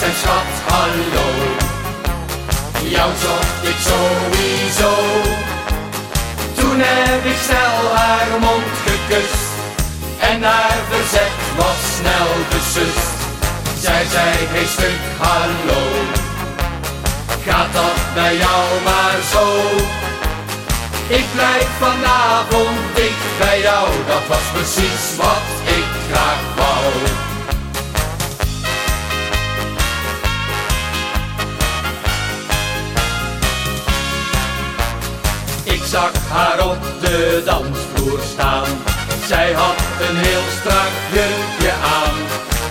zei schat hallo. Jou zocht ik sowieso. Toen heb ik snel haar mond gekust. En haar verzet was snel besust. Zij zei, hey stuk, hallo. Gaat dat bij jou maar zo? Ik blijf vanavond dicht bij jou, dat was precies wat ik graag zag haar op de dansvloer staan. Zij had een heel strak jurkje aan.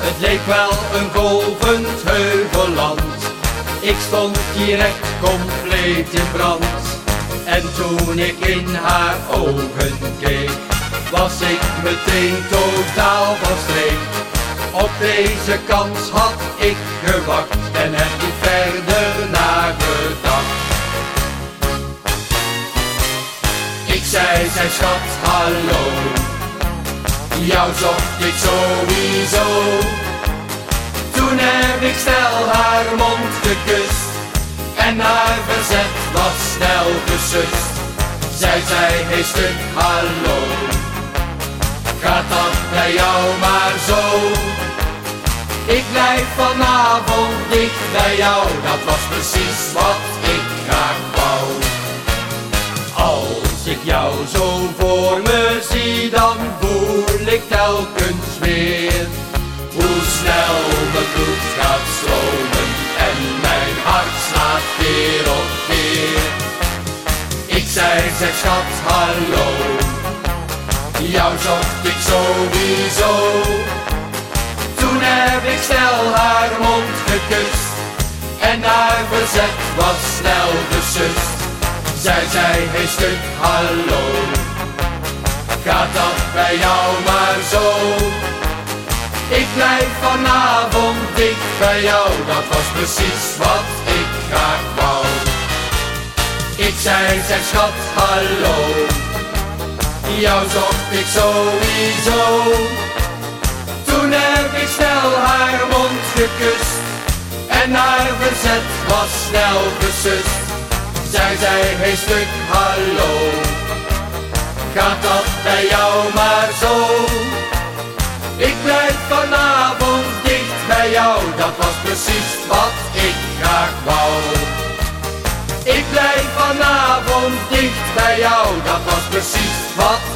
Het leek wel een golvend heuvelland. Ik stond direct compleet in brand. En toen ik in haar ogen keek, was ik meteen totaal van streek. Op deze kans had ik gewacht en heb Ik zei, schat, hallo, jou zocht ik sowieso. Toen heb ik snel haar mond gekust en haar verzet was snel besust. Zij zei, hey stuk, hallo, gaat dat bij jou maar zo? Ik blijf vanavond dicht bij jou, dat was precies wat zo voor me zie, dan voel ik telkens weer hoe snel mijn bloed gaat stromen en mijn hart slaat keer op keer. Ik zei, zeg schat, hallo, jou zocht ik sowieso. Toen heb ik snel haar mond gekust en haar verzet was. Zij zei, hey stuk, hallo, gaat dat bij jou maar zo? Ik blijf vanavond dicht bij jou, dat was precies wat ik graag wou. Ik zei, zeg schat, hallo, jou zocht ik sowieso. Toen heb ik snel haar mond gekust en haar verzet was snel besust. Zij zei, hey stuk, hallo, gaat dat bij jou maar zo? Ik blijf vanavond dicht bij jou, dat was precies wat ik graag wou. Ik blijf vanavond dicht bij jou, dat was precies wat